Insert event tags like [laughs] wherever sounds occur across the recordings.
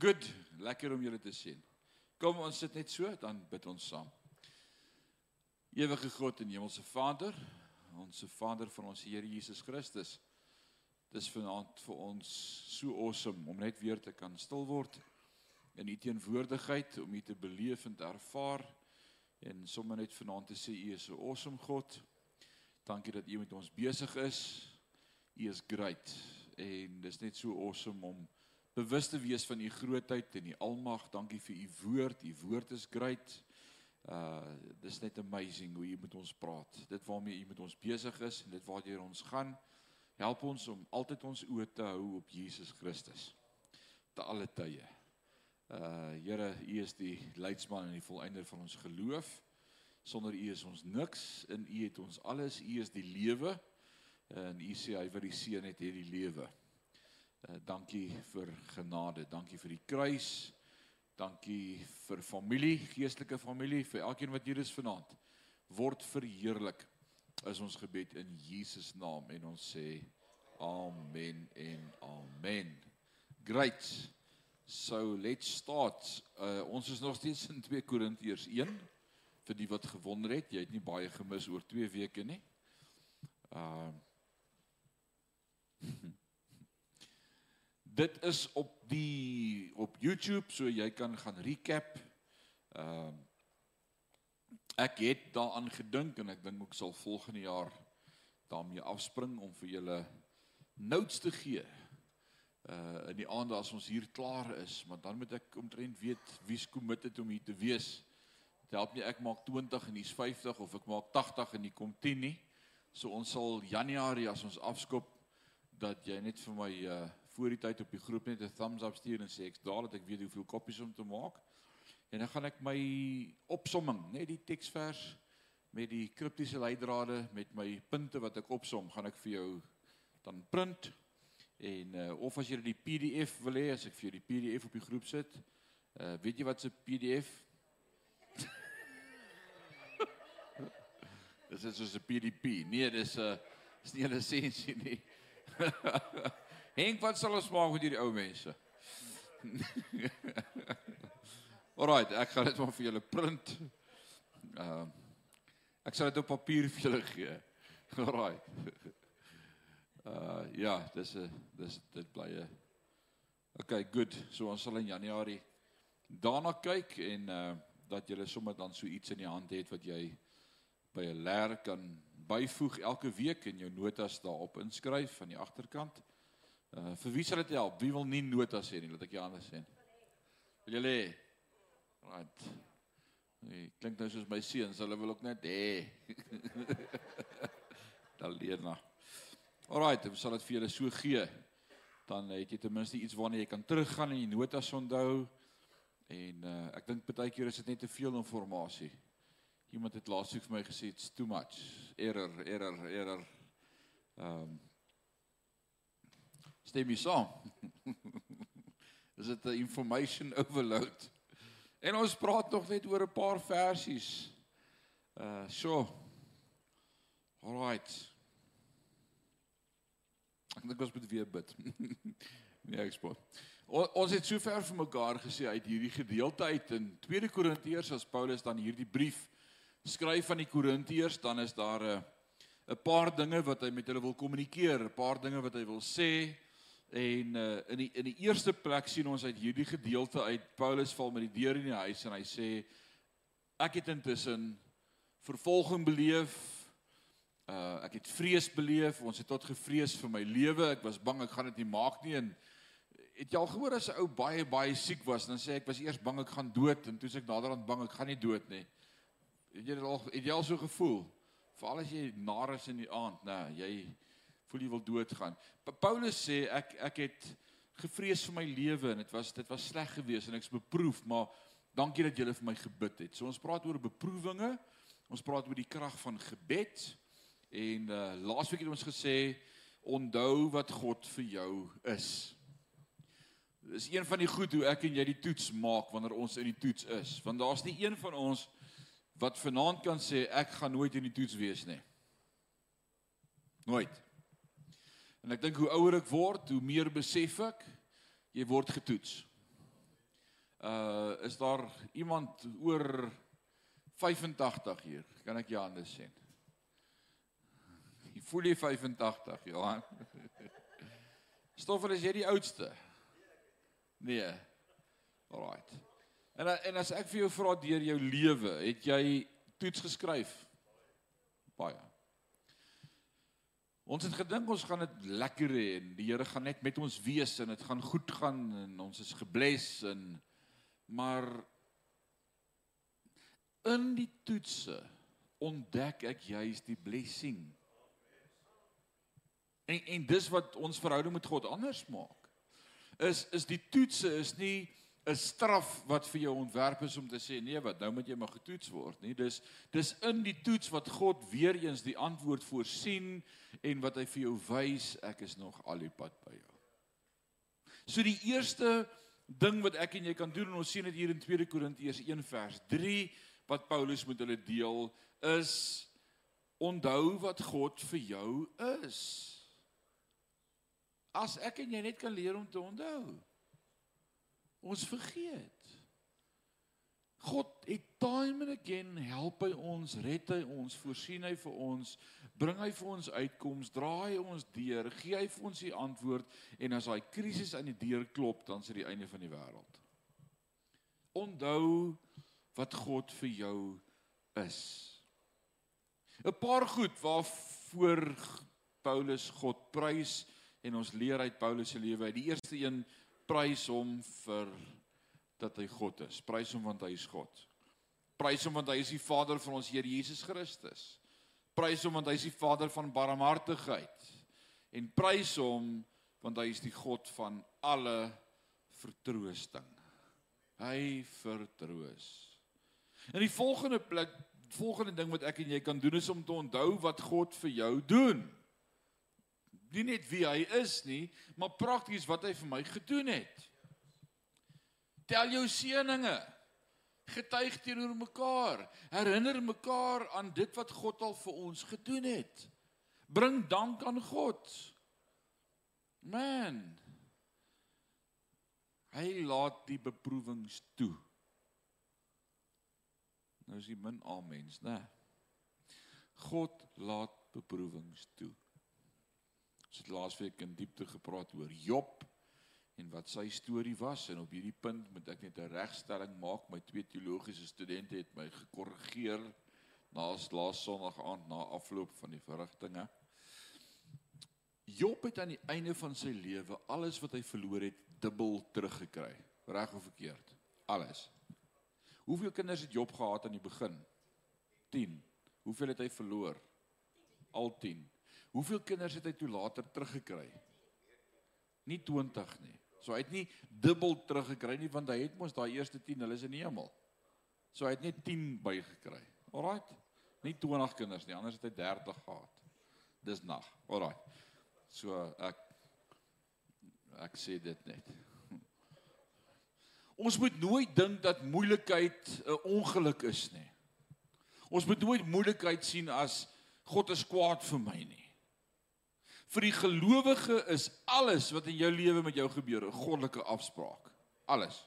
Good, lekker om julle te sien. Kom ons sit net so, dan bid ons saam. Ewige God en Hemelse Vader, ons Vader van ons Here Jesus Christus. Dis vanaand vir ons so awesome om net weer te kan stil word in U teenwoordigheid, om U te beleef en te ervaar en sommer net vanaand te sê U is 'n awesome God. Dankie dat U met ons besig is. U is great en dis net so awesome om bewus te wees van u grootheid en u almag. Dankie vir u woord. U woord is great. Uh dis net amazing hoe u met ons praat. Dit waarmee u met ons besig is en dit waartoe ons gaan. Help ons om altyd ons oë te hou op Jesus Christus. te alle tye. Uh Here, u is die leidsman en die volëinder van ons geloof. Sonder u is ons niks. In u het ons alles. U is die lewe. En u sê hy wat die seun het, het die lewe. Uh, dankie vir genade, dankie vir die kruis. Dankie vir familie, geestelike familie, vir elkeen wat hier is vanaand. Word verheerlik is ons gebed in Jesus naam en ons sê amen en amen. Great. So let's start. Uh, ons is nog steeds in 2 Korintiërs 1 vir die wat gewonder het. Jy het nie baie gemis oor 2 weke nie. Uh [laughs] Dit is op die op YouTube so jy kan gaan recap. Ehm uh, ek het daaraan gedink en ek dink ek sal volgende jaar daarmee afspring om vir julle notes te gee. Uh in die aande as ons hier klaar is, maar dan moet ek omtrent weet wie's committed om hier te wees. Dit help nie ek maak 20 en hier's 50 of ek maak 80 en hier kom 10 nie. So ons sal Januarie as ons afskop dat jy net vir my uh voor die tyd op die groep net 'n thumbs up stuur en sê ek's daar dat ek weet hoeveel koppies om te maak. En dan gaan ek my opsomming, net die teksvers met die kriptiese leidrade met my punte wat ek opsom, gaan ek vir jou dan print. En uh, of as jy die PDF wil hê, as ek vir jou die PDF op die groep sit, uh weet jy wat 'n PDF? dis is soos 'n PDP. Nee, dis 'n uh, is nie 'n lisensie nie. [laughs] Henk, wat sal ons maak met hierdie ou mense? [laughs] Alrite, ek gaan dit maar vir julle print. Ehm uh, ek sal dit op papier vir julle gee. [laughs] Alrite. [laughs] Uh ja, dis 'n dis dit bly 'n Okay, good. So ons sal in Januarie daarna kyk en uh dat jy sommer dan so iets in die hand het wat jy by 'n leer kan byvoeg elke week en jou notas daarop inskryf aan die agterkant. Uh vir wie sal dit help? Wie wil nie notas hê nie? Laat ek jou anders sê. Wil julle hê? Right. Nee, klink nou soos my seuns, hulle wil ook net hê. [laughs] Dan leer na. Alright, ek sal dit vir julle so gee. Dan het jy ten minste iets waarna jy kan teruggaan en die notas onthou. En uh ek dink baie keer is dit net te veel inligting. Iemand het laasweek vir my gesê it's too much. Error, error, error. Ehm um, Stem jy saam? [laughs] Is dit 'n information [laughs] overload? En ons praat nog net oor 'n paar versies. Uh so. Alright. Ek dink ons moet weer bid. [laughs] nee, ek spot. O, ons het sover vir mekaar gesê uit hierdie gedeelte uit in 2 Korintiërs as Paulus dan hierdie brief skryf aan die Korintiërs, dan is daar 'n 'n paar dinge wat hy met hulle wil kommunikeer, 'n paar dinge wat hy wil sê. En uh, in die in die eerste plek sien ons uit hierdie gedeelte uit Paulus val met die deur in die huis en hy sê ek het intussen vervolging beleef. Uh ek het vrees beleef. Ons het tot gevrees vir my lewe. Ek was bang ek gaan dit nie maak nie en het jy al gehoor as 'n ou baie baie siek was dan sê ek was eers bang ek gaan dood en toe sê ek naderhand bang ek gaan nie dood nie. Het jy dit al het jy al so gevoel? Veral as jy nar is in die aand, nê, nou, jy voel jy wil doodgaan. Paulus sê ek ek het gevrees vir my lewe en dit was dit was sleg geweest en ek's beproef, maar dankie dat julle vir my gebid het. So ons praat oor beproewinge. Ons praat oor die krag van gebed. En uh laasweek het ons gesê onthou wat God vir jou is. Dis een van die goed hoe ek en jy die toets maak wanneer ons in die toets is. Want daar's nie een van ons wat vanaand kan sê ek gaan nooit in die toets wees nie. Nooit. En ek dink hoe ouer ek word, hoe meer besef ek jy word getoets. Uh is daar iemand oor 85 hier? Kan ek jou hande sien? Jy voel jy 85, Johan. [laughs] Stoffel is jy die oudste? Nee. Alraight. En en as ek vir jou vra deur jou lewe, het jy toets geskryf? Baie. Ons het gedink ons gaan dit lekker hê en die Here gaan net met ons wees en dit gaan goed gaan en ons is gebless en maar in die toetse ontdek ek juis die blessing. En en dis wat ons verhouding met God anders maak. Is is die toetse is nie 'n straf wat vir jou ontwerp is om te sê nee wat nou moet jy maar getoets word nie. Dis dis in die toets wat God weer eens die antwoord voorsien en wat hy vir jou wys ek is nog al die pad by jou. So die eerste ding wat ek en jy kan doen en ons sien dit hier in 2 Korintiërs 1 vers 3 wat Paulus met hulle deel is onthou wat God vir jou is. As ek en jy net kan leer om te onthou Ons vergeet. God het time and again help hy ons, red hy ons, voorsien hy vir ons, bring hy vir ons uitkoms, draai ons deur, gee hy vir ons die antwoord en as daai krisis aan die deur klop, dan is dit die einde van die wêreld. Onthou wat God vir jou is. 'n Paar goed waarvoor Paulus God prys en ons leer uit Paulus se lewe. Die eerste een prys hom vir dat hy God is. Prys hom want hy is God. Prys hom want hy is die Vader van ons Here Jesus Christus. Prys hom want hy is die Vader van barmhartigheid. En prys hom want hy is die God van alle vertroosting. Hy vertroos. In die volgende plek, volgende ding wat ek en jy kan doen is om te onthou wat God vir jou doen nie net wie hy is nie, maar prakties wat hy vir my gedoen het. Tel jou seëninge. Getuig teenoor mekaar. Herinner mekaar aan dit wat God al vir ons gedoen het. Bring dank aan God. Man. Hy laat die beproewings toe. Nou is die min amens, né? God laat beproewings toe. Ons het laasweek in diepte gepraat oor Job en wat sy storie was en op hierdie punt moet ek net 'n regstelling maak. My twee teologiese studente het my gekorrigeer na laas Sondag aand na afloop van die verrigtinge. Job het aan die einde van sy lewe alles wat hy verloor het dubbel teruggekry. Reg of verkeerd? Alles. Hoeveel kinders het Job gehad aan die begin? 10. Hoeveel het hy verloor? Al 10. Hoeveel kinders het hy toe later teruggekry? Nie 20 nie. So hy het nie dubbel teruggekry nie want hy het mos daai eerste 10, hulle is in die hemel. So hy het net 10 bygekry. Alraait. Nie 20 kinders nie, anders het hy 30 gehad. Dis nag. Alraait. So ek ek sê dit net. [laughs] Ons moet nooit dink dat moeilikheid 'n ongeluk is nie. Ons moet nooit moeilikheid sien as God is kwaad vir my nie. Vir die gelowige is alles wat in jou lewe met jou gebeur 'n goddelike afspraak. Alles.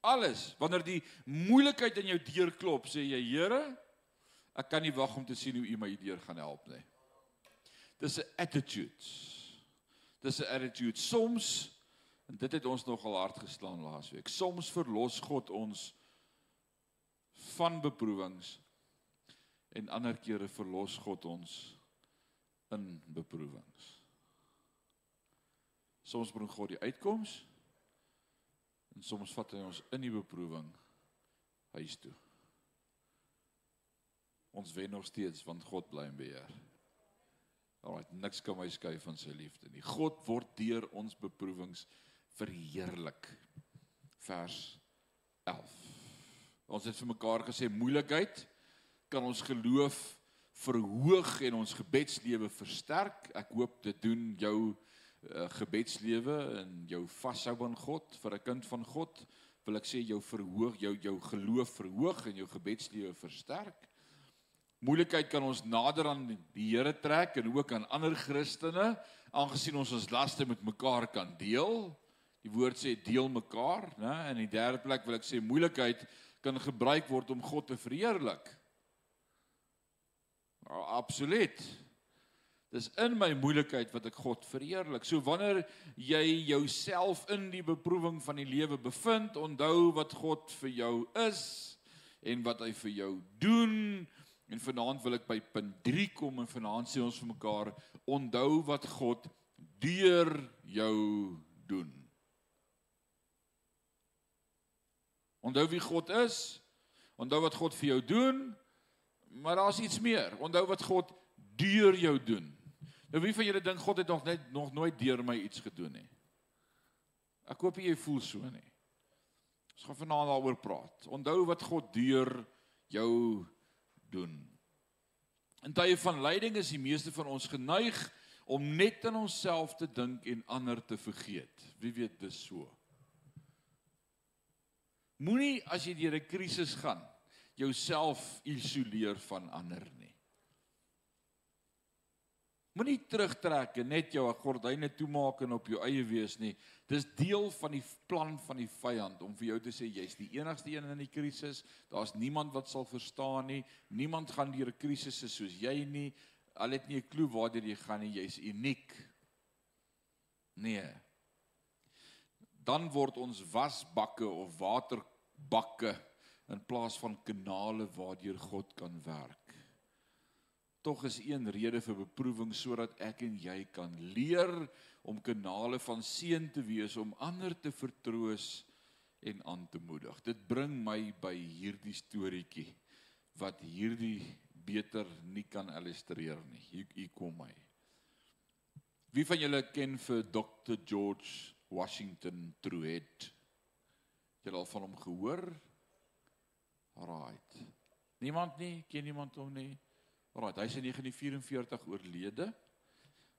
Alles. Wanneer die moeilikheid in jou deur klop, sê jy, Here, ek kan nie wag om te sien hoe U my deur gaan help nie. Dis 'n attitude. Dis 'n attitude. Soms en dit het ons nogal hard geslaan laasweek. Soms verlos God ons van beproewings en ander kere verlos God ons in beproewings. Soms bring God die uitkoms en soms vat hy ons in die beproewing huis toe. Ons wen nog steeds want God bly in beheer. Alraai, niks kan my skei van sy liefde nie. God word deur ons beproewings verheerlik. Vers 11. Ons het vir mekaar gesê moeilikheid kan ons geloof verhoog en ons gebedslewe versterk. Ek hoop dit doen jou uh, gebedslewe en jou vashou aan God vir 'n kind van God. Wil ek sê jou verhoog jou jou geloof verhoog en jou gebedslewe versterk. Moeilikheid kan ons nader aan die Here trek en ook aan ander Christene aangesien ons ons laste met mekaar kan deel. Die woord sê deel mekaar, né? En in die derde plek wil ek sê moeilikheid kan gebruik word om God te verheerlik. Ja, absoluut. Dis in my moeilikheid wat ek God verheerlik. So wanneer jy jouself in die beproewing van die lewe bevind, onthou wat God vir jou is en wat hy vir jou doen. En vanaand wil ek by punt 3 kom en vanaand sê ons vir mekaar, onthou wat God deur jou doen. Onthou wie God is. Onthou wat God vir jou doen. Maar daar's iets meer. Onthou wat God deur jou doen. Nou wie van julle dink God het nog net nog nooit deur my iets gedoen nie? Ek hoop jy voel so nie. Ons gaan vanaand daaroor praat. Onthou wat God deur jou doen. In tye van lyding is die meeste van ons geneig om net aan onsself te dink en ander te vergeet. Wie weet dis so. Moenie as jy deur 'n krisis gaan, jouself isoleer van ander nie. Moenie terugtrek en net jou gordyne toemaak en op jou eie wees nie. Dis deel van die plan van die vyand om vir jou te sê jy's die enigste een in die krisis. Daar's niemand wat sal verstaan nie. Niemand gaan deur 'n krisis soos jy nie. Al het nie 'n klou waartoe jy gaan nie. Jy's uniek. Nee dan word ons wasbakke of waterbakke in plaas van kanale waardeur God kan werk. Tog is een rede vir beproewing sodat ek en jy kan leer om kanale van seën te wees om ander te vertroos en aan te moedig. Dit bring my by hierdie storieetjie wat hierdie beter nie kan illustreer nie. Hier, hier kom my. Wie van julle ken vir Dr George Washington Truett. Het jy al van hom gehoor? Right. Niemand nie, ken niemand hom nie. Right, hy's in 1944 oorlede.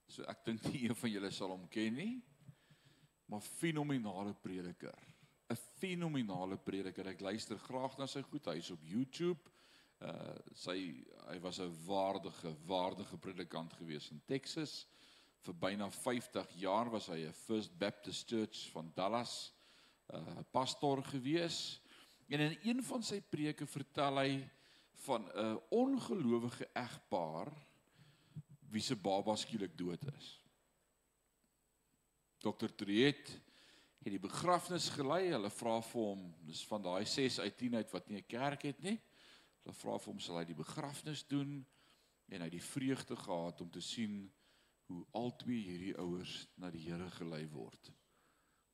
So ek dink nie een van julle sal hom ken nie. Maar fenominale prediker. 'n Fenominale prediker. Ek luister graag na sy goed. Hy's op YouTube. Uh sy hy was 'n waardige, waardige predikant gewees in Texas vir byna 50 jaar was hy 'n First Baptist Church van Dallas uh, pastor gewees. En in een van sy preke vertel hy van 'n ongelowige egpaar wie se baba skielik dood is. Dr. Triet het die begrafnis gelei. Hulle vra vir hom, dis van daai 6 uit 10 uit wat nie 'n kerk het nie. Hulle vra vir hom sal hy die begrafnis doen en hy die vreugde gehad om te sien hoe albei hierdie ouers na die Here gelei word.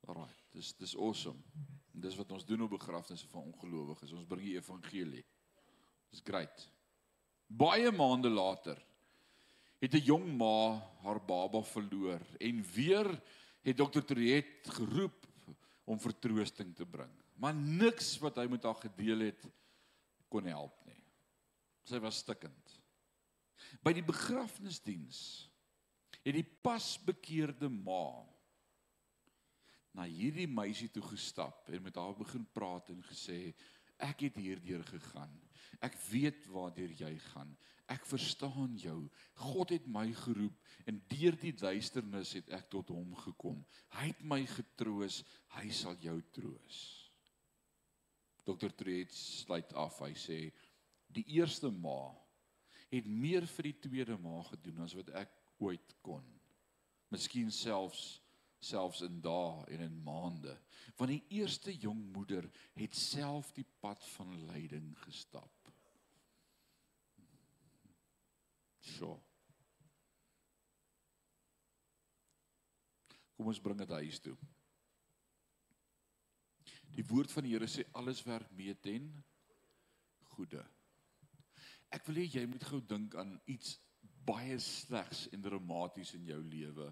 Alraai, dis dis awesome. En dis wat ons doen op begrafnisse van ongelowiges. Ons bring die evangelie. Dis great. Baie maande later het 'n jong ma haar baba verloor en weer het dokter Triet geroep om vertroosting te bring. Maar niks wat hy met haar gedeel het kon help nie. Sy was stikkend. By die begrafnisdiens het die pasbekeerde ma na hierdie meisie toe gestap en met haar begin praat en gesê ek het hierdeur gegaan. Ek weet waartoe jy gaan. Ek verstaan jou. God het my geroep en deur die duisternis het ek tot hom gekom. Hy het my getroos. Hy sal jou troos. Dr. Treets sluit af. Hy sê die eerste ma het meer vir die tweede ma gedoen as wat ek ooit kon. Miskien selfs selfs in dae en in maande. Want die eerste jong moeder het self die pad van lyding gestap. So. Kom ons bring dit huis toe. Die woord van die Here sê alles werk mee ten goeie. Ek wil hê jy moet gou dink aan iets baie slegs en dramaties in jou lewe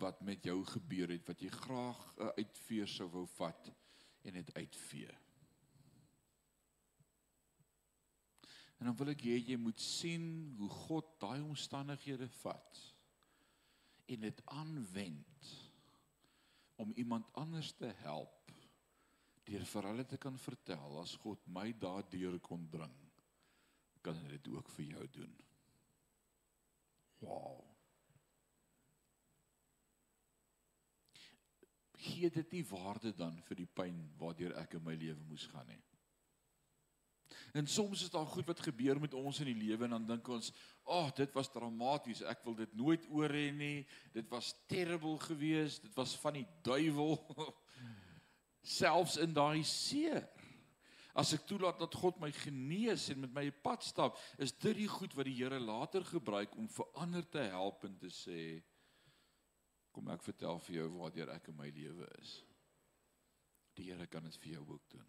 wat met jou gebeur het wat jy graag 'n uitveer sou wou vat en dit uitvee. En dan wil ek hê jy moet sien hoe God daai omstandighede vat en dit aanwend om iemand anders te help deur vir hulle te kan vertel as God my daardeur kon bring kan hy dit ook vir jou doen. Wow. Gee dit nie waarde dan vir die pyn waardeur ek in my lewe moes gaan nie. En soms is daar goed wat gebeur met ons in die lewe en dan dink ons, "Ag, oh, dit was dramaties. Ek wil dit nooit oor hê nie. Dit was terrible geweest. Dit was van die duiwel." [laughs] Selfs in daai seer. As ek toelaat dat God my genees en met my pad stap, is dit die goed wat die Here later gebruik om vir ander te help en te sê, "Kom ek vertel vir jou waar ek in my lewe is." Die Here kan dit vir jou ook doen.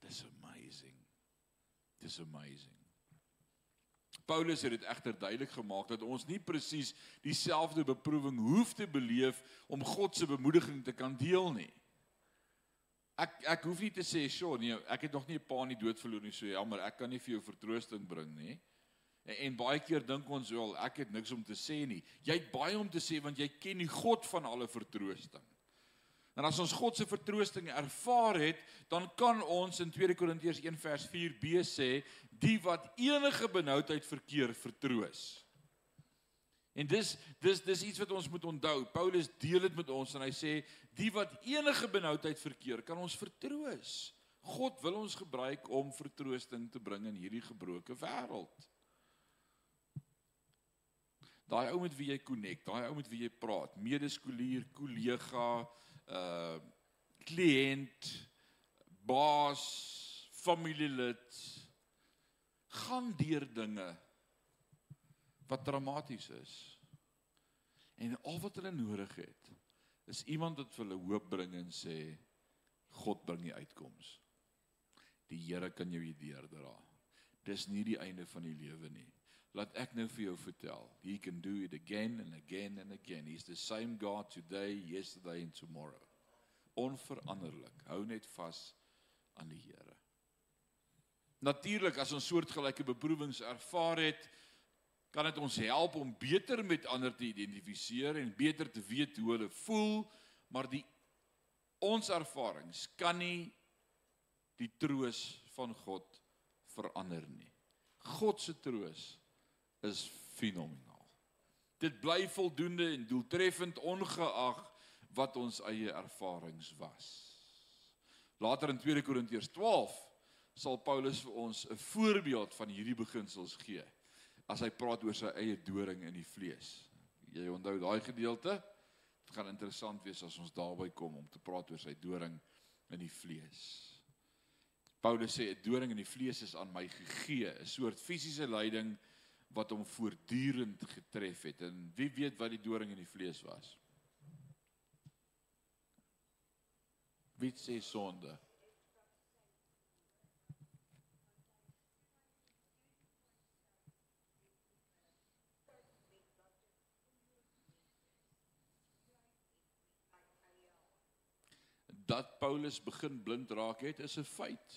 Dis amazing. Dis amazing. Paulus het dit egter duidelik gemaak dat ons nie presies dieselfde beproewing hoef te beleef om God se bemoediging te kan deel nie. Ek ek hoef nie te sê, "Sjoe, nee, ek het nog nie 'n pa in die dood verloor nie, so jammer, ek kan nie vir jou vertroosting bring nie." En, en baie keer dink ons wel, ek het niks om te sê nie. Jy het baie om te sê want jy ken die God van alle vertroosting. En as ons God se vertroosting ervaar het, dan kan ons in 2 Korintiërs 1 vers 4b sê, die wat enige benoudheid verkeer vertroos. En dis dis dis iets wat ons moet onthou. Paulus deel dit met ons en hy sê die wat enige benoudheid verkeer, kan ons vertroos. God wil ons gebruik om vertroosting te bring in hierdie gebroke wêreld. Daai ou met wie jy connect, daai ou met wie jy praat, medeskolier, kollega, uh kliënt, baas, familielid gaan deur dinge wat dramaties is. En al wat hulle nodig het is iemand wat vir hulle hoop bring en sê God bring die uitkoms. Die Here kan jou hier deurdra. Dis nie die einde van die lewe nie. Laat ek nou vir jou vertel. He can do it again and again and again. He's the same God today, yesterday and tomorrow. Onveranderlik. Hou net vas aan die Here. Natuurlik as ons soortgelyke beproewings ervaar het, kan dit ons help om beter met ander te identifiseer en beter te weet hoe hulle voel, maar die ons ervarings kan nie die troos van God verander nie. God se troos is fenomenaal. Dit bly voldoende en doeltreffend ongeag wat ons eie ervarings was. Later in 2 Korintiërs 12 sal Paulus vir ons 'n voorbeeld van hierdie beginsels gee as hy praat oor sy eie doring in die vlees. Jy onthou daai gedeelte? Dit gaan interessant wees as ons daarby kom om te praat oor sy doring in die vlees. Paulus sê 'n doring in die vlees is aan my gegee, 'n soort fisiese lyding wat hom voortdurend getref het. En wie weet wat die doring in die vlees was? Wie sê sonde? dat Paulus begin blind raak het is 'n feit.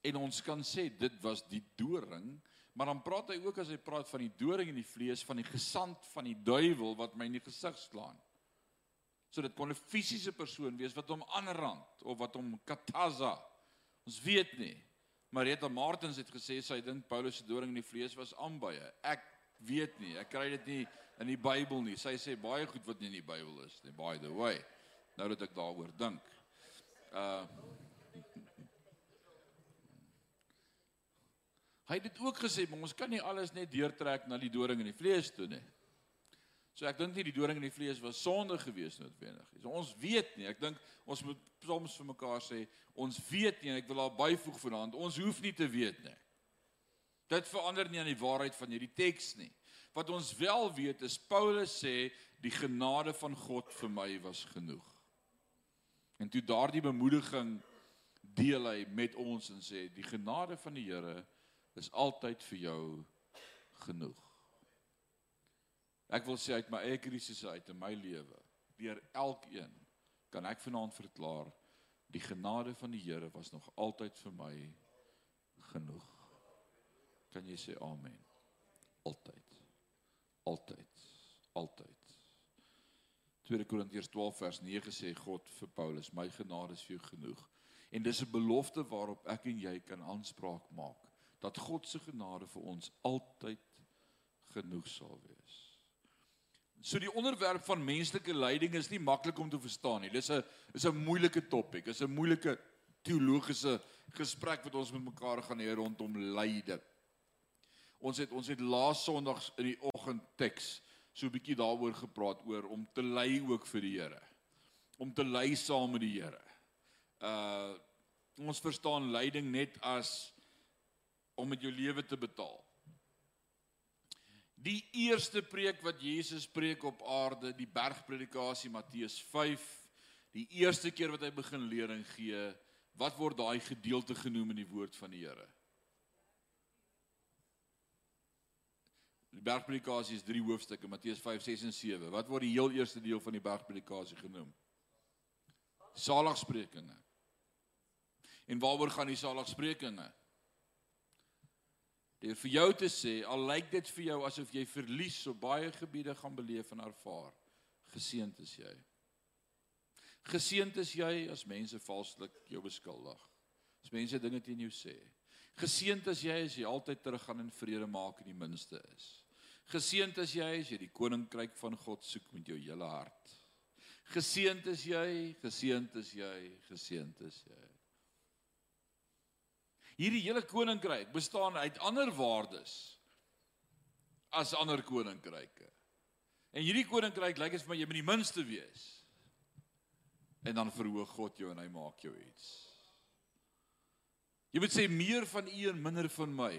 En ons kan sê dit was die doring Maar dan praat hy ook as hy praat van die doring in die vlees van die gesand van die duiwel wat my in die gesig slaan. So dit kon 'n fisiese persoon wees wat hom aanrand of wat hom kataza. Ons weet nie. Marita Martins het gesê sy dink Paulus se doring in die vlees was aanbye. Ek weet nie. Ek kry dit nie in die Bybel nie. Sy sê baie goed wat nie in die Bybel is nie. By the way. Nou dat ek daaroor dink. Uh Hy het dit ook gesê, maar ons kan nie alles net deurtrek na die doring in die vlees toe nie. So ek dink nie die doring in die vlees was sonde gewees noodwendig nie. So ons weet nie. Ek dink ons moet soms vir mekaar sê ons weet nie en ek wil daar byvoeg vanaand. Ons hoef nie te weet nie. Dit verander nie aan die waarheid van hierdie teks nie. Wat ons wel weet is Paulus sê die genade van God vir my was genoeg. En toe daardie bemoediging deel hy met ons en sê die genade van die Here is altyd vir jou genoeg. Ek wil sê uit my eie krisisse uit in my lewe, deur elkeen kan ek vanaand verklaar die genade van die Here was nog altyd vir my genoeg. Kan jy sê amen? Altyd. Altyd. Altyd. 2 Korintiërs 12 vers 9 sê God vir Paulus, my genade is vir jou genoeg. En dis 'n belofte waarop ek en jy kan aanspraak maak dat God se genade vir ons altyd genoeg sal wees. So die onderwerp van menslike lyding is nie maklik om te verstaan nie. Dis 'n is 'n moeilike topik. Dis 'n moeilike teologiese gesprek wat ons met mekaar gaan hê rondom lyding. Ons het ons het laas Sondag in die oggend teks so 'n bietjie daaroor gepraat oor om te ly ook vir die Here. Om te ly saam met die Here. Uh ons verstaan lyding net as om met jou lewe te betaal. Die eerste preek wat Jesus preek op aarde, die bergpredikasie Matteus 5, die eerste keer wat hy begin lering gee, wat word daai gedeelte genoem in die woord van die Here? Die bergpredikasie is drie hoofstukke, Matteus 5, 6 en 7. Wat word die heel eerste deel van die bergpredikasie genoem? Saligsprekinge. En waaroor gaan die saligsprekinge? Deur vir jou te sê, al lyk dit vir jou asof jy verlies op baie gebiede gaan beleef en ervaar, geseënd is jy. Geseënd is jy as mense valslik jou beskuldig. As mense dinge teen jou sê. Geseënd is jy as jy altyd teruggaan en vrede maak in die minste is. Geseënd is jy as jy die koninkryk van God soek met jou hele hart. Geseënd is jy, geseënd is jy, geseënd is jy hierdie hele koninkryk bestaan uit ander waardes as ander koninkryke. En hierdie koninkryk lyk as vir my jy moet die minste wees. En dan verhoog God jou en hy maak jou iets. Jy moet sê meer van u en minder van my.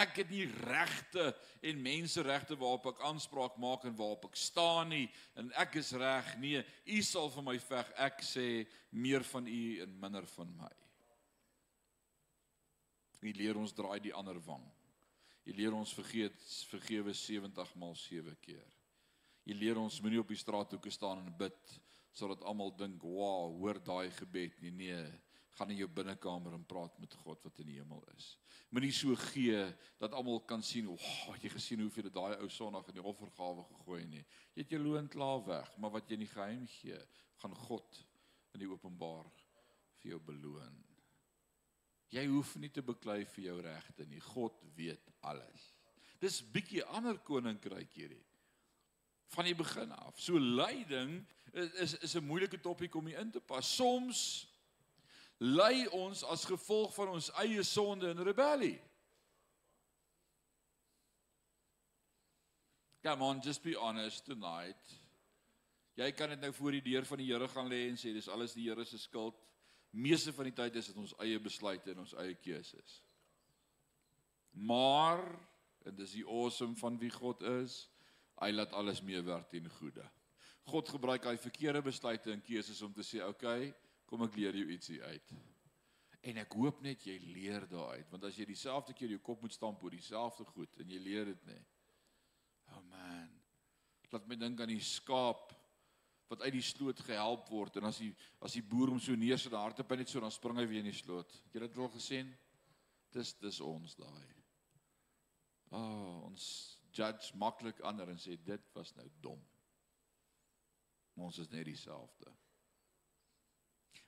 Ek het nie regte en menseregte waarop ek aanspraak maak en waarop ek staan nie en ek is reg. Nee, u sal vir my veg. Ek sê meer van u en minder van my. Hy leer ons draai die ander wang. Hy leer ons vergeet vergewe 70 maal 7 keer. Hy leer ons moenie op die straathoeke staan en bid sodat almal dink, "Wow, hoor daai gebed nie." Nee, gaan in jou binnekamer en praat met God wat in die hemel is. Moenie so gee dat almal kan sien, "Wow, het jy gesien hoeveel het daai ou Sondag in die offergawe gegooi nie?" Jy het jou loon klaar weg, maar wat jy in die geheim gee, gaan God in die openbaar vir jou beloon. Jy hoef nie te beklei vir jou regte nie. God weet alles. Dis bietjie ander koninkryk hierdie. Van die begin af. So lyding is is 'n moeilike topik om in te pas. Soms ly ons as gevolg van ons eie sonde en rebellie. Come on, just be honest tonight. Jy kan dit nou voor die deur van die Here gaan lê en sê dis alles die Here se skuld meeste van die tyd is dit ons eie besluite en ons eie keuses. Maar en dis die awesome van wie God is, hy laat alles meewerk ten goeie. God gebruik hy verkeerde besluite en keuses om te sê, "Oké, okay, kom ek leer jou ietsie uit." En ek hoop net jy leer daaruit, want as jy dieselfde keer jou kop moet stamp oor dieselfde goed en jy leer dit nie. Oh man. Laat my dink aan die skaap wat uit die sloot gehelp word en as die as die boer hom so neersit daar hardop net so dan spring hy weer in die sloot. Het jy dit al gesien? Dis dis ons daai. Ah, oh, ons judge maklik ander en sê dit was nou dom. Maar ons is net dieselfde.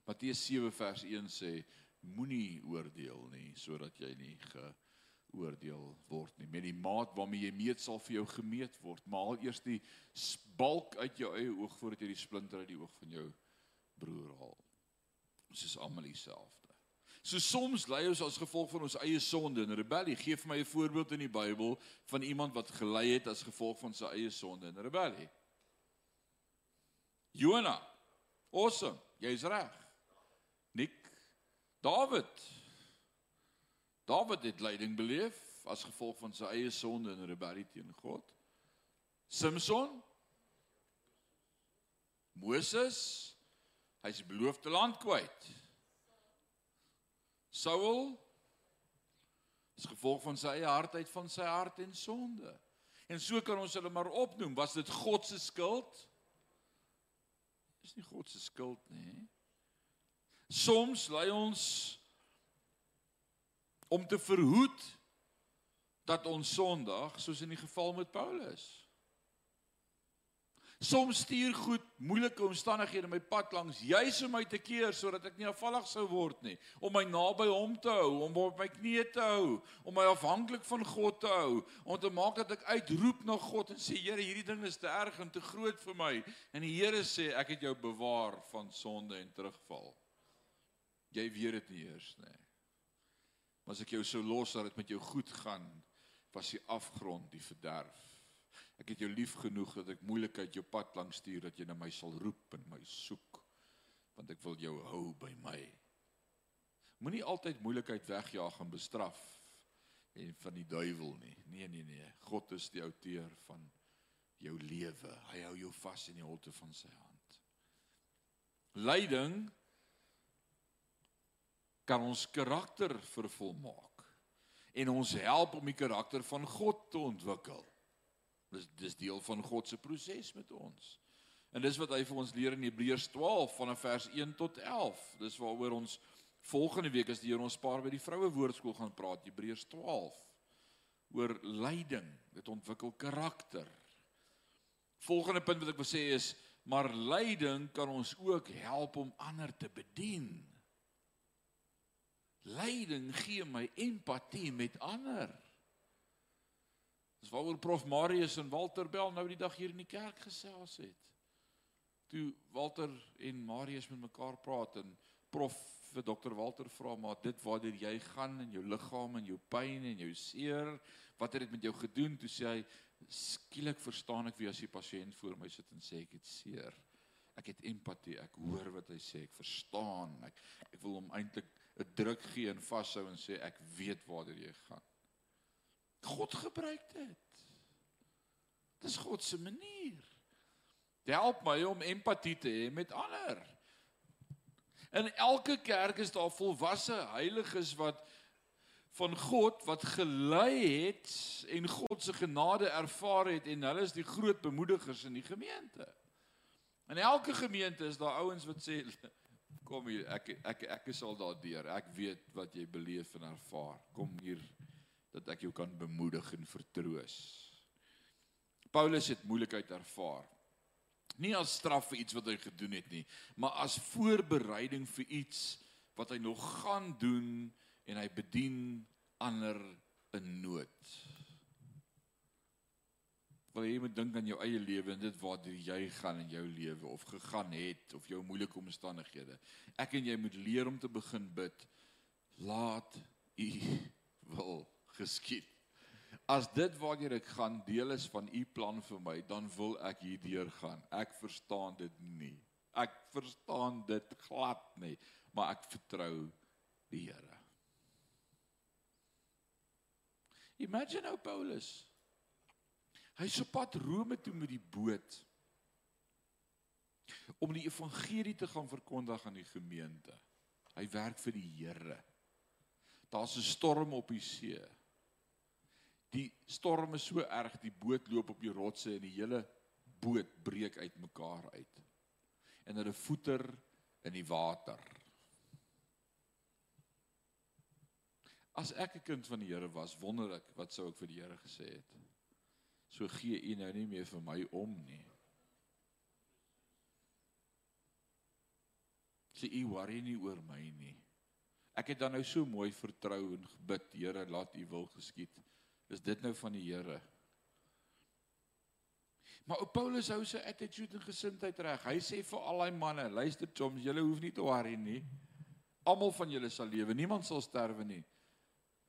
Matteus 7 vers 1 sê moenie oordeel nie sodat jy nie ge oordeel word nie. Met die maat waarmee jy meet sal vir jou gemeet word. Maal eers die balk uit jou eie oog voordat jy die splinter uit die oog van jou broer haal. Ons is almal dieselfde. So soms ly ons as gevolg van ons eie sonde en rebellie. Geef vir my 'n voorbeeld in die Bybel van iemand wat gelei het as gevolg van sy eie sonde en rebellie. Jona. Awesome. Jy's reg. Nik. Dawid. Dawid het lyding beleef as gevolg van sy eie sonde en rebellie teen God. Samson Moses hy's beloofde land kwyt. Saul as gevolg van sy eie hardheid van sy hart en sonde. En so kan ons hulle maar opnoem. Was dit God se skuld? Dis nie God se skuld nie. Soms lei ons om te verhoed dat ons Sondag soos in die geval met Paulus. Soms stuur goed moeilike omstandighede my pad langs juis om my te keer sodat ek nie afvallig sou word nie, om my naby hom te hou, om op my knieë te hou, om my afhanklik van God te hou, om te maak dat ek uitroep na God en sê Here, hierdie ding is te erg en te groot vir my. En die Here sê ek het jou bewaar van sonde en terugval. Jy weet dit nie eers nie. Maar as ek jou sou los dat dit met jou goed gaan, was die afgrond die verderf. Ek het jou lief genoeg dat ek moeilikheid jou pad langs stuur dat jy na my sal roep en my soek want ek wil jou hou by my. Moenie altyd moeilikheid wegjaag en bestraf en van die duiwel nie. Nee nee nee. God is die outeur van jou lewe. Hy hou jou vas in die holte van sy hand. Lyding kan ons karakter vervolmaak en ons help om die karakter van God te ontwikkel. Dis dis deel van God se proses met ons. En dis wat hy vir ons leer in Hebreërs 12 vanaf vers 1 tot 11. Dis waaroor ons volgende week as die Here ons paar by die vroue woordskool gaan praat, Hebreërs 12 oor lyding. Dit ontwikkel karakter. Volgende punt wat ek wil sê is maar lyding kan ons ook help om ander te bedien. Lyding gee my empatie met ander. Dis waaroor Prof Marius en Walter Bell nou die dag hier in die kerk gesels het. Toe Walter en Marius met mekaar praat en Prof vir Dr Walter vra maar dit waartoe jy gaan in jou liggaam en jou pyn en jou seer, wat het dit met jou gedoen? Toe sê hy skielik verstaan ek wie as die pasiënt voor my sit en sê ek het seer. Ek het empatie, ek hoor wat hy sê, ek verstaan. Ek ek wil hom eintlik 'n druk gee en vashou en sê ek weet waartoe jy gaan. God gebruik dit. Dis God se manier. Dit help my om empatie te hê met ander. In elke kerk is daar volwasse heiliges wat van God wat gelei het en God se genade ervaar het en hulle is die groot bemoedigers in die gemeente. In elke gemeente is daar ouens wat sê kom hier ek ek ek is al daardeur. Ek weet wat jy beleef en ervaar. Kom hier dat ek jou kan bemoedig en vertroos. Paulus het moeilikheid ervaar. Nie as straf vir iets wat hy gedoen het nie, maar as voorbereiding vir iets wat hy nog gaan doen en hy bedien ander in nood. Wil jy moet dink aan jou eie lewe en dit waar jy gaan in jou lewe of gegaan het of jou moeilike omstandighede. Ek en jy moet leer om te begin bid. Laat U wil geskied. As dit waartoe ek gaan deel is van u plan vir my, dan wil ek hierdeur gaan. Ek verstaan dit nie. Ek verstaan dit glad nie, maar ek vertrou die Here. Imagine ou Paulus. Hy is op pad Rome toe met die boot om die evangelie te gaan verkondig aan die gemeente. Hy werk vir die Here. Daar's 'n storm op die see. Die storm is so erg, die boot loop op die rotse en die hele boot breek uitmekaar uit. En hulle voeter in die water. As ek 'n kind van die Here was, wonder ek wat sou ek vir die Here gesê het. So gee U nou nie meer vir my om nie. Sê U worry nie oor my nie. Ek het dan nou so mooi vertrou en gebid, Here, laat U wil geskied. Is dit nou van die Here? Maar ou Paulus hou sy attitude en gesindheid reg. Hy sê vir al daai manne, luister choms, julle hoef nie te worry nie. Almal van julle sal lewe. Niemand sal sterwe nie.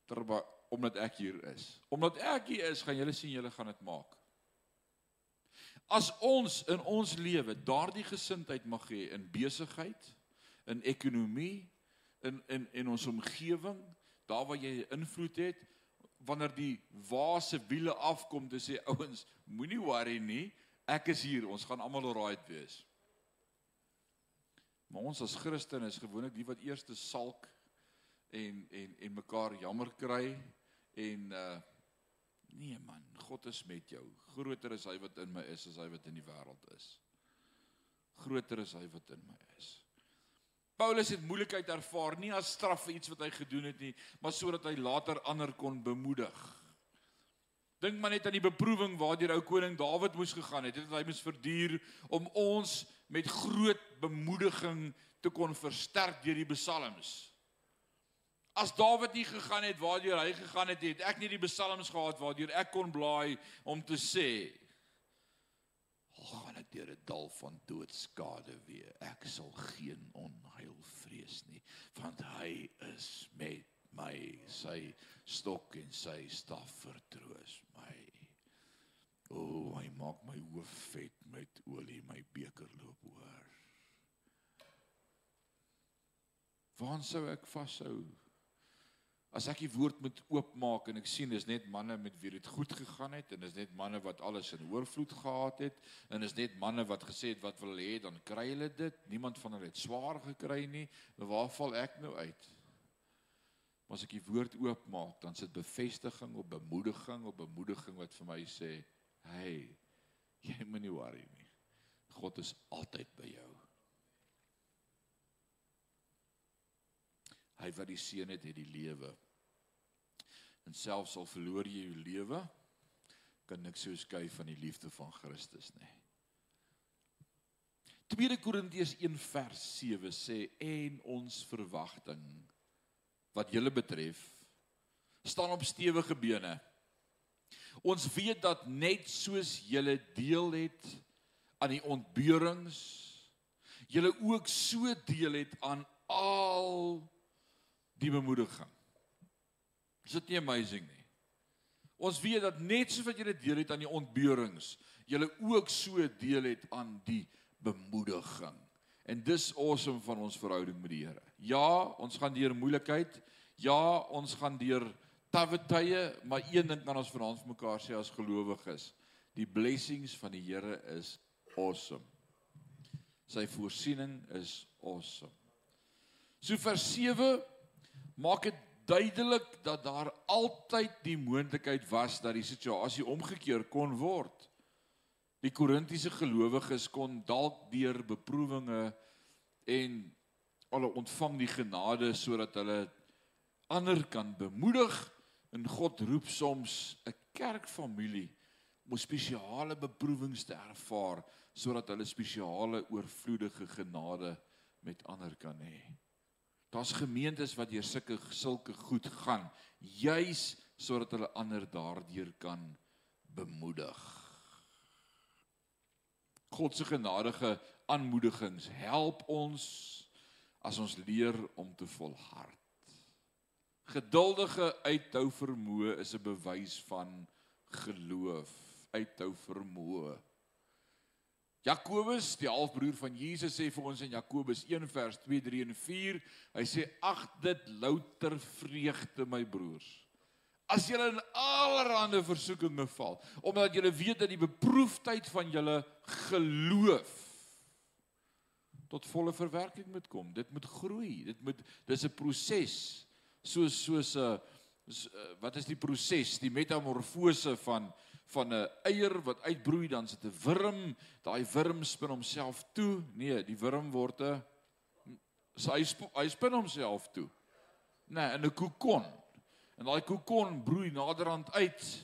Terwyl omdat ek hier is. Omdat ek hier is, gaan julle sien julle gaan dit maak. As ons in ons lewe daardie gesindheid mag hê in besigheid, in ekonomie, in in in ons omgewing, daar waar jy invloed het, wanneer die waase wiele afkom te sê ouens, moenie worry nie, ek is hier, ons gaan almal alright wees. Maar ons as Christene is gewoonlik die wat eerste salk en en en mekaar jammer kry en uh nee man, God is met jou. Groter is hy wat in my is as hy wat in die wêreld is. Groter is hy wat in my is. Paulus het moeilikheid ervaar nie as straf vir iets wat hy gedoen het nie, maar sodat hy later ander kon bemoedig. Dink maar net aan die beproewing waardeur ou koning Dawid moes gegaan het. Dit het hy moes verduur om ons met groot bemoediging te kon versterk deur die psalms. As Dawid nie gegaan het waardeur hy gegaan het, het ek nie die psalms gehad waardeur ek kon blaai om te sê al gaan ek deur 'n dal van doodskade weer, ek sal geen onheil vrees nie, want hy is met my, sy stok en sy staf vertroos my. O, oh, hy maak my hoof vet met olie, my beker loop oor. Waar sou ek vashou? As ek die woord moet oopmaak en ek sien dis net manne met wie dit goed gegaan het en dis net manne wat alles in oorvloed gehad het en dis net manne wat gesê het wat wil hê dan kry hulle dit. Niemand van hulle het swaar gekry nie. Waar val ek nou uit? Maar as ek die woord oopmaak, dan sit bevestiging op bemoediging op bemoediging wat vir my sê, "Hey, jy moenie worry nie. God is altyd by jou." Hy wat die seën het, het die lewe en selfs al verloor jy jou lewe kan niks so skei van die liefde van Christus nie. 2 Korintiërs 1 vers 7 sê en ons verwagting wat julle betref staan op stewige bene. Ons weet dat net soos julle deel het aan die ontbeurings, julle ook so deel het aan al die bemoediging. Is dit nie amazing nie? Ons weet dat net soos wat jy deel het aan die ontbeurings, jy ook so deel het aan die bemoediging. En dis awesome van ons verhouding met die Here. Ja, ons gaan deur moeilikheid. Ja, ons gaan deur tawwe tye, maar een ding kan ons vanaand vir mekaar sê as gelowiges, die blessings van die Here is awesome. Sy voorsiening is awesome. So vers 7 maak dit duidelik dat daar altyd die moontlikheid was dat die situasie omgekeer kon word. Die Korintiese gelowiges kon dalk deur beproewinge en hulle ontvang die genade sodat hulle ander kan bemoedig en God roep soms 'n kerkfamilie om spesiale beproewings te ervaar sodat hulle spesiale oorvloedige genade met ander kan hê. Daar's gemeentes wat deur sulke sulke goed gaan, juis sodat hulle ander daardeur kan bemoedig. God se genadige aanmoedigings help ons as ons leer om te volhard. Geduldige uithou vermoë is 'n bewys van geloof, uithou vermoë. Jakobus, die halfbroer van Jesus sê vir ons in Jakobus 1 vers 2, 3 en 4, hy sê ag dit louter vreugde my broers. As julle in allerlei versoekinge val, omdat julle weet dat die beproefdheid van julle geloof tot volle verwerking moet kom. Dit moet groei. Dit moet dis 'n proses. Soos soos 'n wat is die proses? Die metamorfose van van 'n eier wat uitbroei dan sit 'n wurm, daai wurm spin homself toe. Nee, die wurm word 'n hy sp, hy spin homself toe. Nee, in 'n kokon. En daai kokon broei naderhand uit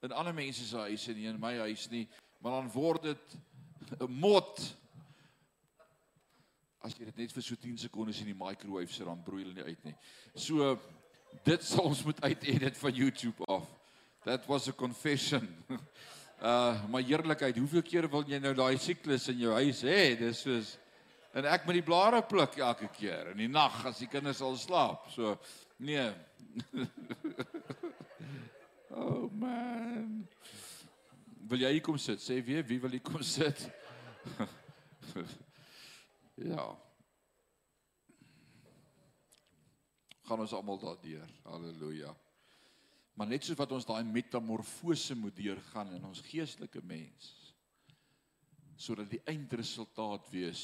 in ander mense se huise nie in my huis nie, maar dan word dit 'n mot. As jy dit net vir so 10 sekondes in die microwave sit, dan broei hulle nie uit nie. So dit sal ons moet uitedit van YouTube af. That was a confession. [laughs] Uh my heerlikheid, hoeveel keer wil jy nou daai siklus in jou huis hê? Dis soos en ek met die blare pluk elke keer in die nag as die kinders al slaap. So nee. [laughs] oh man. Wil jy hier kom sit? Sê wie, wie wil hier kom sit? [laughs] ja. Gaan ons almal daardeur. Halleluja. Maar net soos wat ons daai metamorfose moet deurgaan in ons geestelike mens sodat die eindresultaat wees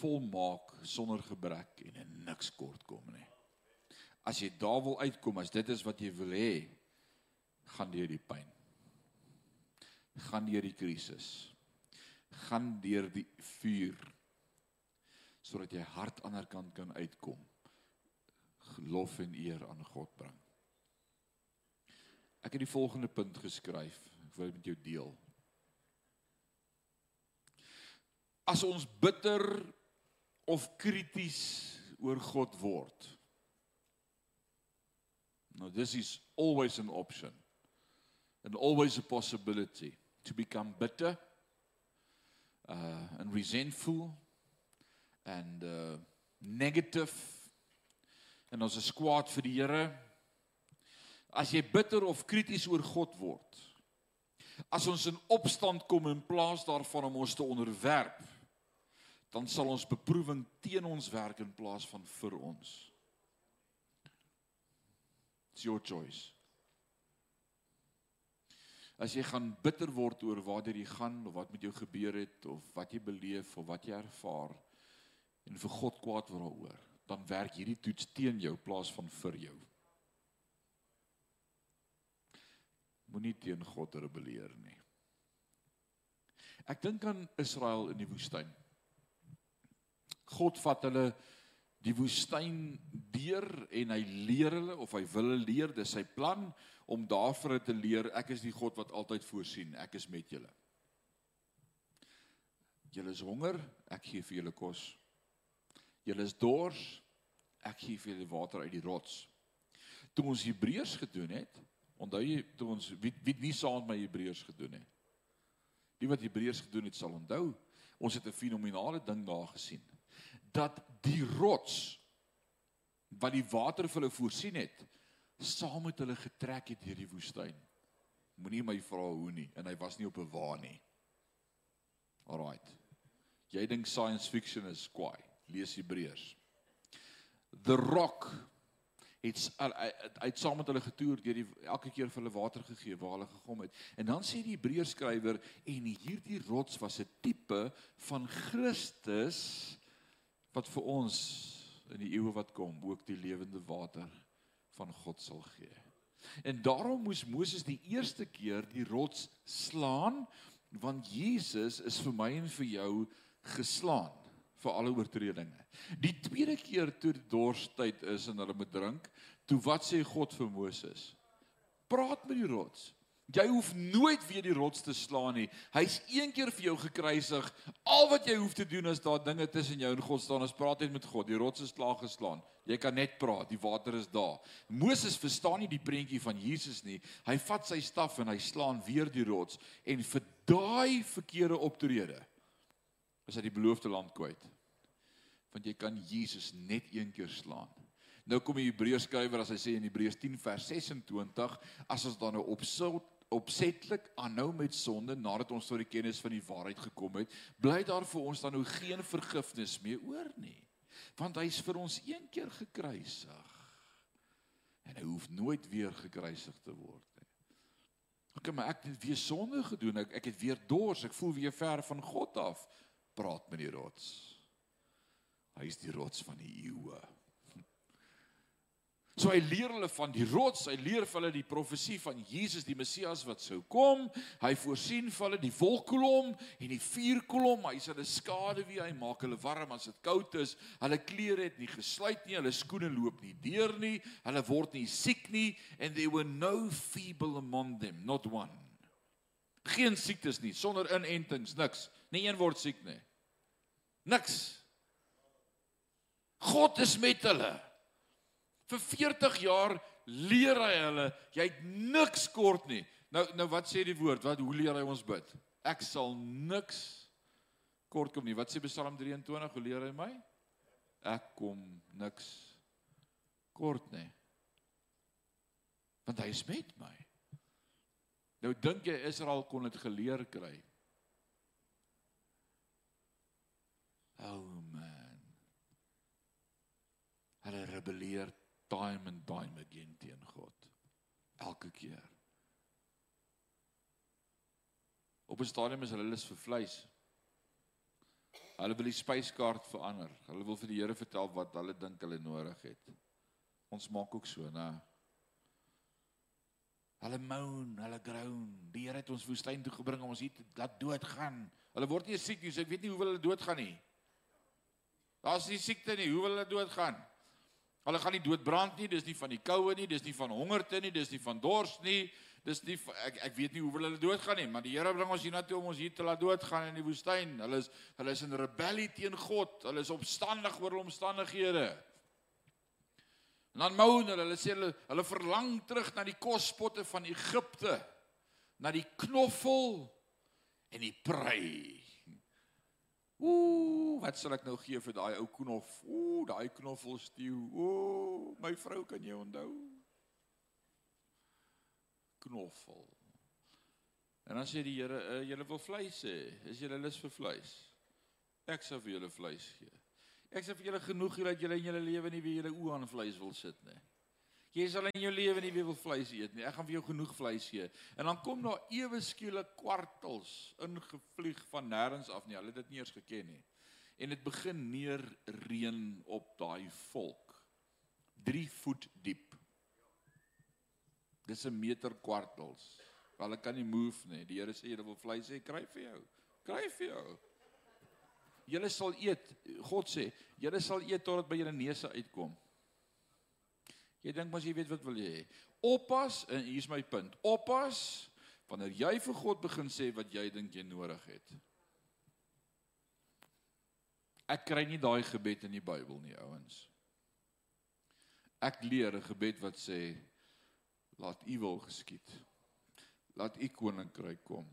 volmaak sonder gebrek en in niks kort kom nie. As jy daar wil uitkom, as dit is wat jy wil hê, gaan deur die pyn. Gaan deur die krisis. Gaan deur die vuur sodat jy hart aan die ander kant kan uitkom. Lof en eer aan God bring. Ek het die volgende punt geskryf. Ek wil dit met jou deel. As ons bitter of krities oor God word. Now this is always an option and always a possibility to become bitter uh and resentful and uh negative en ons is kwaad vir die Here. As jy bitter of krities oor God word. As ons in opstand kom in plaas daarvan om ons te onderwerp, dan sal ons beproewing teen ons werk in plaas van vir ons. It's your choice. As jy gaan bitter word oor waartoe jy gaan of wat met jou gebeur het of wat jy beleef of wat jy ervaar en vir God kwaad word daaroor, dan werk hierdie toets teen jou plaas van vir jou. Moenie teen God rebelleer nie. Ek dink aan Israel in die woestyn. God vat hulle die woestyn deur en hy leer hulle of hy wil hulle leer, dis sy plan om daarvoor te leer ek is die God wat altyd voorsien, ek is met julle. Julle is honger, ek gee vir julle kos. Julle is dors, ek gee vir julle water uit die rots. Toe ons Hebreërs gedoen het, onthou jy toe ons wie wie nie saam met my Hebreërs gedoen het. Die wat Hebreërs gedoen het sal onthou, ons het 'n fenominale ding daar gesien dat die rots wat die water vir hulle voorsien het saam met hulle getrek het deur die woestyn. Moenie my vra hoe nie en hy was nie op 'n wa nie. Alraight. Jy dink science fiction is kwaai. Lees Hebreërs. The rock het uit saam met hulle getoer deur die elke keer vir hulle water gegee waar hulle gegom het. En dan sê die Hebreërs skrywer en hierdie rots was 'n tipe van Christus wat vir ons in die eeue wat kom ook die lewende water van God sal gee. En daarom moes Moses die eerste keer die rots slaan want Jesus is vir my en vir jou geslaan vir alle oortredinge. Die tweede keer toe dorstyd is en hulle moet drink, toe wat sê God vir Moses? Praat met die rots. Jy hoef nooit weer die rots te slaan nie. Hy's een keer vir jou gekruisig. Al wat jy hoef te doen is daar dinge tussen jou en God staan. Ons praat net met God. Die rots is klaar geslaan. Jy kan net praat. Die water is daar. Moses verstaan nie die prentjie van Jesus nie. Hy vat sy staf en hy slaan weer die rots en vir daai verkeerde optrede is hy die beloofde land kwyt. Want jy kan Jesus net een keer slaan. Nou kom die Hebreërs skrywer as hy sê in Hebreërs 10 vers 26 as ons dan nou opsout opsetlik aanhou met sonde nadat ons tot die kennis van die waarheid gekom het, bly daar vir ons dan nou geen vergifnis meer oor nie. Want hy is vir ons een keer gekruisig. En hy hoef nooit weer gekruisig te word nie. Ok, maar ek het weer sonde gedoen. Ek ek het weer dors. Ek voel weer ver van God af. Praat met die rots. Hy is die rots van die eeue. So hy leer hulle van die rots, hy leer vir hulle die profesie van Jesus die Messias wat sou kom. Hy voorsien vir hulle die wolkkolom en die vuurkolom. Hy sê hulle skade wie hy maak hulle warm as dit koud is. Hulle klere het nie gesluit nie, hulle skoene loop nie deur nie, hulle word nie siek nie and there were no feeble among them, not one. Geen siektes nie, sonder inentings, niks. Nie een word siek nie. Niks. God is met hulle. Vir 40 jaar leer hy hulle, jy het niks kort nie. Nou nou wat sê die woord? Wat hoe leer hy ons bid? Ek sal niks kort kom nie. Wat sê Psalm 23? Hoe leer hy my? Ek kom niks kort nie. Want hy is met my. Nou dink jy Israel kon dit geleer kry? Oh man. Hulle rebelleer time and time again teen God. Elke keer. Op 'n stadium is hulle lus vir vleis. Hulle wil die spyskaart verander. Hulle wil vir die Here vertel wat hulle dink hulle nodig het. Ons maak ook so, né? Hulle moan, hulle groan. Die Here het ons woestyn toe gebring om ons hier te laat doodgaan. Hulle word nie siek nie, so ek weet nie hoe hulle doodgaan nie. Daar's nie siekte nie, hoe wil hulle doodgaan? Hulle gaan nie doodbrand nie, dis nie van die koue nie, dis nie van hongerte nie, dis nie van dors nie. Dis nie ek ek weet nie hoe hulle doodgaan nie, maar die Here bring ons hiernatoe om ons hier te laat doodgaan in die woestyn. Hulle is hulle is in rebellie teen God. Hulle is opstandig oor hulle omstandighede. En dan moan hulle, hulle sê hulle hulle verlang terug na die kospotte van Egipte, na die knoffel en die prei. Ooh, wat sal ek nou gee vir daai ou knof? Ooh, daai knoffelstew. Ooh, my vrou kan jy onthou? Knoffel. En dan sê die Here, uh, julle wil vleis hê. Is julle lus vir vleis? Ek sal vir julle vleis gee. Ek sê vir julle genoeg hier dat julle in julle lewe nie weer julle oë aan vleis wil sit nie. Jy sal in jou lewe nie weer wil vleis eet nie. Ek gaan vir jou genoeg vleis gee. En dan kom daar ewe skielik kwartels ingevlieg van nêrens af nie. Hulle het dit nie eers geken nie. En dit begin neer reën op daai volk. 3 voet diep. Dis 'n meter kwartels. Hulle kan nie move nie. Die Here sê jy wil vleis hê, kry vir jou. Kry vir jou. Julle sal eet. God sê, julle sal eet totdat by julle neuse uitkom. Jy dink mos jy weet wat wil jy hê. Oppas en hier's my punt. Oppas wanneer jy vir God begin sê wat jy dink jy nodig het. Ek kry nie daai gebed in die Bybel nie, ouens. Ek leer 'n gebed wat sê laat U wil geskied. Laat U koninkryk kom.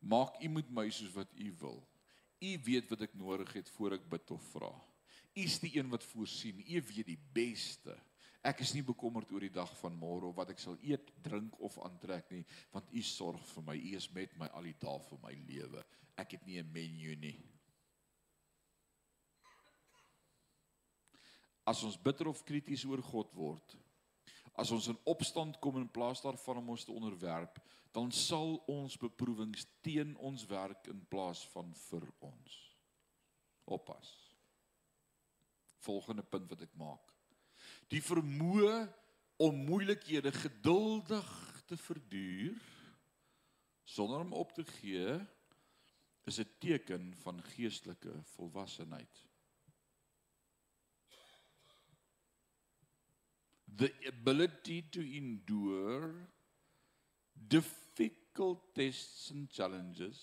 Maak U met my soos wat U wil. U weet wat ek nodig het voor ek bid of vra. U is die een wat voorsien. U weet die beste. Ek is nie bekommerd oor die dag van môre of wat ek sal eet, drink of aantrek nie, want U sorg vir my. U is met my al die dae van my lewe. Ek het nie 'n menu nie. As ons bitter of krities oor God word, as ons in opstand kom in plaas daarvan om ons te onderwerp, dan sal ons beproewings teen ons werk in plaas van vir ons. Oppas. Volgende punt wat ek maak die vermoë om moeilikhede geduldig te verduur sonder om op te gee is 'n teken van geestelike volwassenheid. The ability to endure difficult tests and challenges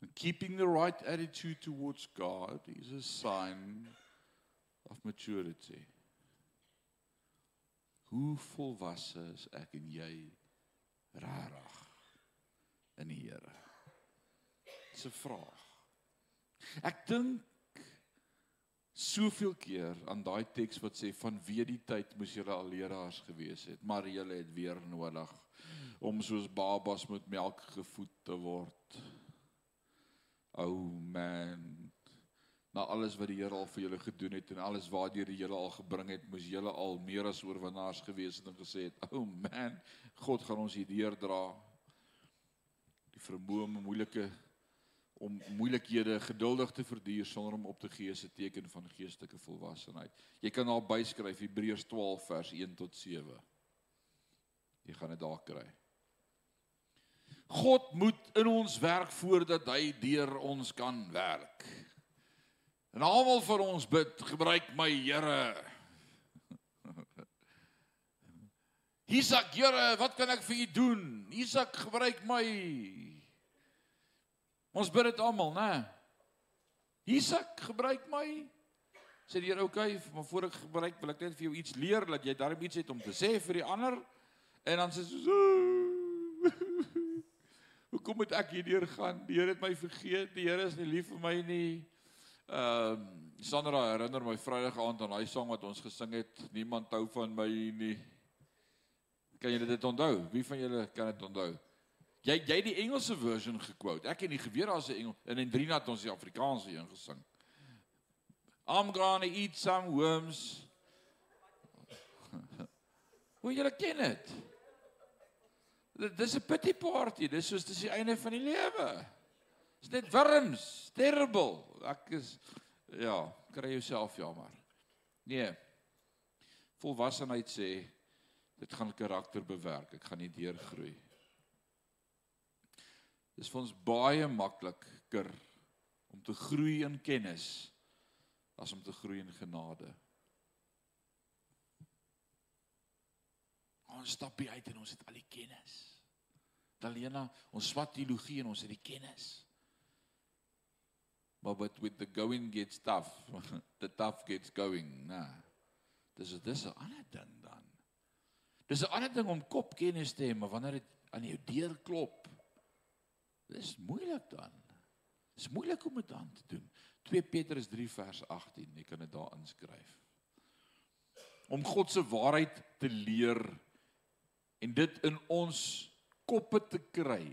and keeping the right attitude towards God is a sign of maturity. Hoe volwasse is ek en jy rarig in die Here? Dis 'n vraag. Ek dink soveel keer aan daai teks wat sê van wie die tyd moes julle al leraars gewees het, maar julle het weer nodig om soos babas met melk gevoed te word. O oh man, na alles wat die Here al vir julle gedoen het en alles waartoe die Here al gebring het, moes julle al meer as oorwinnaars gewees het en gesê het, "O oh man, God gaan ons hierdeur dra." Die vermoë om moeilike om moeilikhede geduldig te verduur sonder om op te gee is 'n teken van geestelike volwassenheid. Jy kan daar byskryf Hebreërs 12 vers 1 tot 7. Jy gaan dit daar kry. God moet in ons werk voordat hy deur ons kan werk. En almal vir ons bid, gebruik my Here. Isak, Here, wat kan ek vir u doen? Isak, gebruik my. Ons bid dit almal, né? Isak, gebruik my. Sê die Here, okay, maar voor ek gebruik, wil ek net vir jou iets leer dat jy darm iets het om te sê vir die ander. En dan sê so [laughs] Hoekom moet ek hierdeur gaan? Die Here het my vergeet. Die Here is nie lief vir my nie. Ehm uh, Sandra herinner my Vrydag aand aan daai sang wat ons gesing het, niemand hou van my nie. Kan julle dit onthou? Wie van julle kan dit onthou? Jy jy die Engelse version gekwout. Ek het nie geweet daar's 'n Engel en in 3 nat ons die Afrikaanse een gesing. I'm gonna eat some worms. [laughs] Hoe julle ken dit? Dit is 'n pity party. Dis soos dis die einde van die lewe. Dis net wurms, terrible. Ek is ja, kry jouself jammer. Nee. Volwassenheid sê dit gaan karakter bewerk. Ek gaan nie deurgroei. Dis vir ons baie makliker om te groei in kennis as om te groei in genade. ons stap by uit en ons het al die kennis. Dalena, ons swat teologie en ons het die kennis. Maar but with the going gets tough, [laughs] the tough gets going. Nah. Dis dis 'n ander ding dan. Dis 'n ander ding om kopkennis te hê, maar wanneer dit aan jou deur klop, dis moeilik dan. Dis moeilik om dit dan te doen. 2 Petrus 3 vers 18, jy kan dit daar inskryf. Om God se waarheid te leer en dit in ons koppe te kry